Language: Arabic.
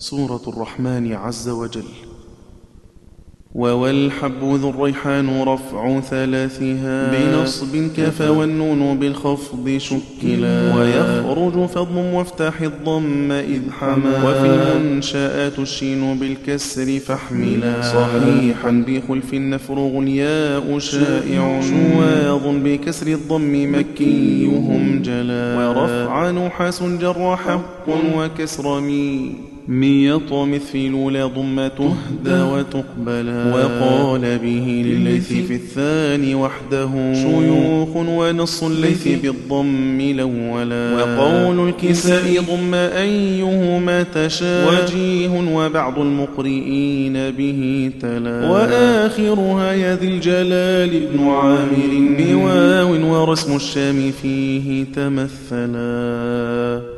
سورة الرحمن عز وجل. ووالحب ذو الريحان رفع ثلاثها. بنصب كفى والنون بالخفض شكلا. ويخرج فضم وافتح الضم إذ حما. وفي المنشآت الشين بالكسر فاحملا. صحيحا. بخلف نفرغ الياء شائع. شواظ بكسر الضم مكيهم جلا. ورفع نحاس جر حق وكسر مي ميط مثل ضم تهدى. وتقبلا. وقال به لليث في الثاني وحده. شيوخ ونص الليث بالضم لولا. وقول الكساء ضم أيهما تشاء وجيه وبعض المقرئين به تلا. وآخرها يا ذي الجلال ابن عامر. بواو ورسم الشام فيه تمثلا.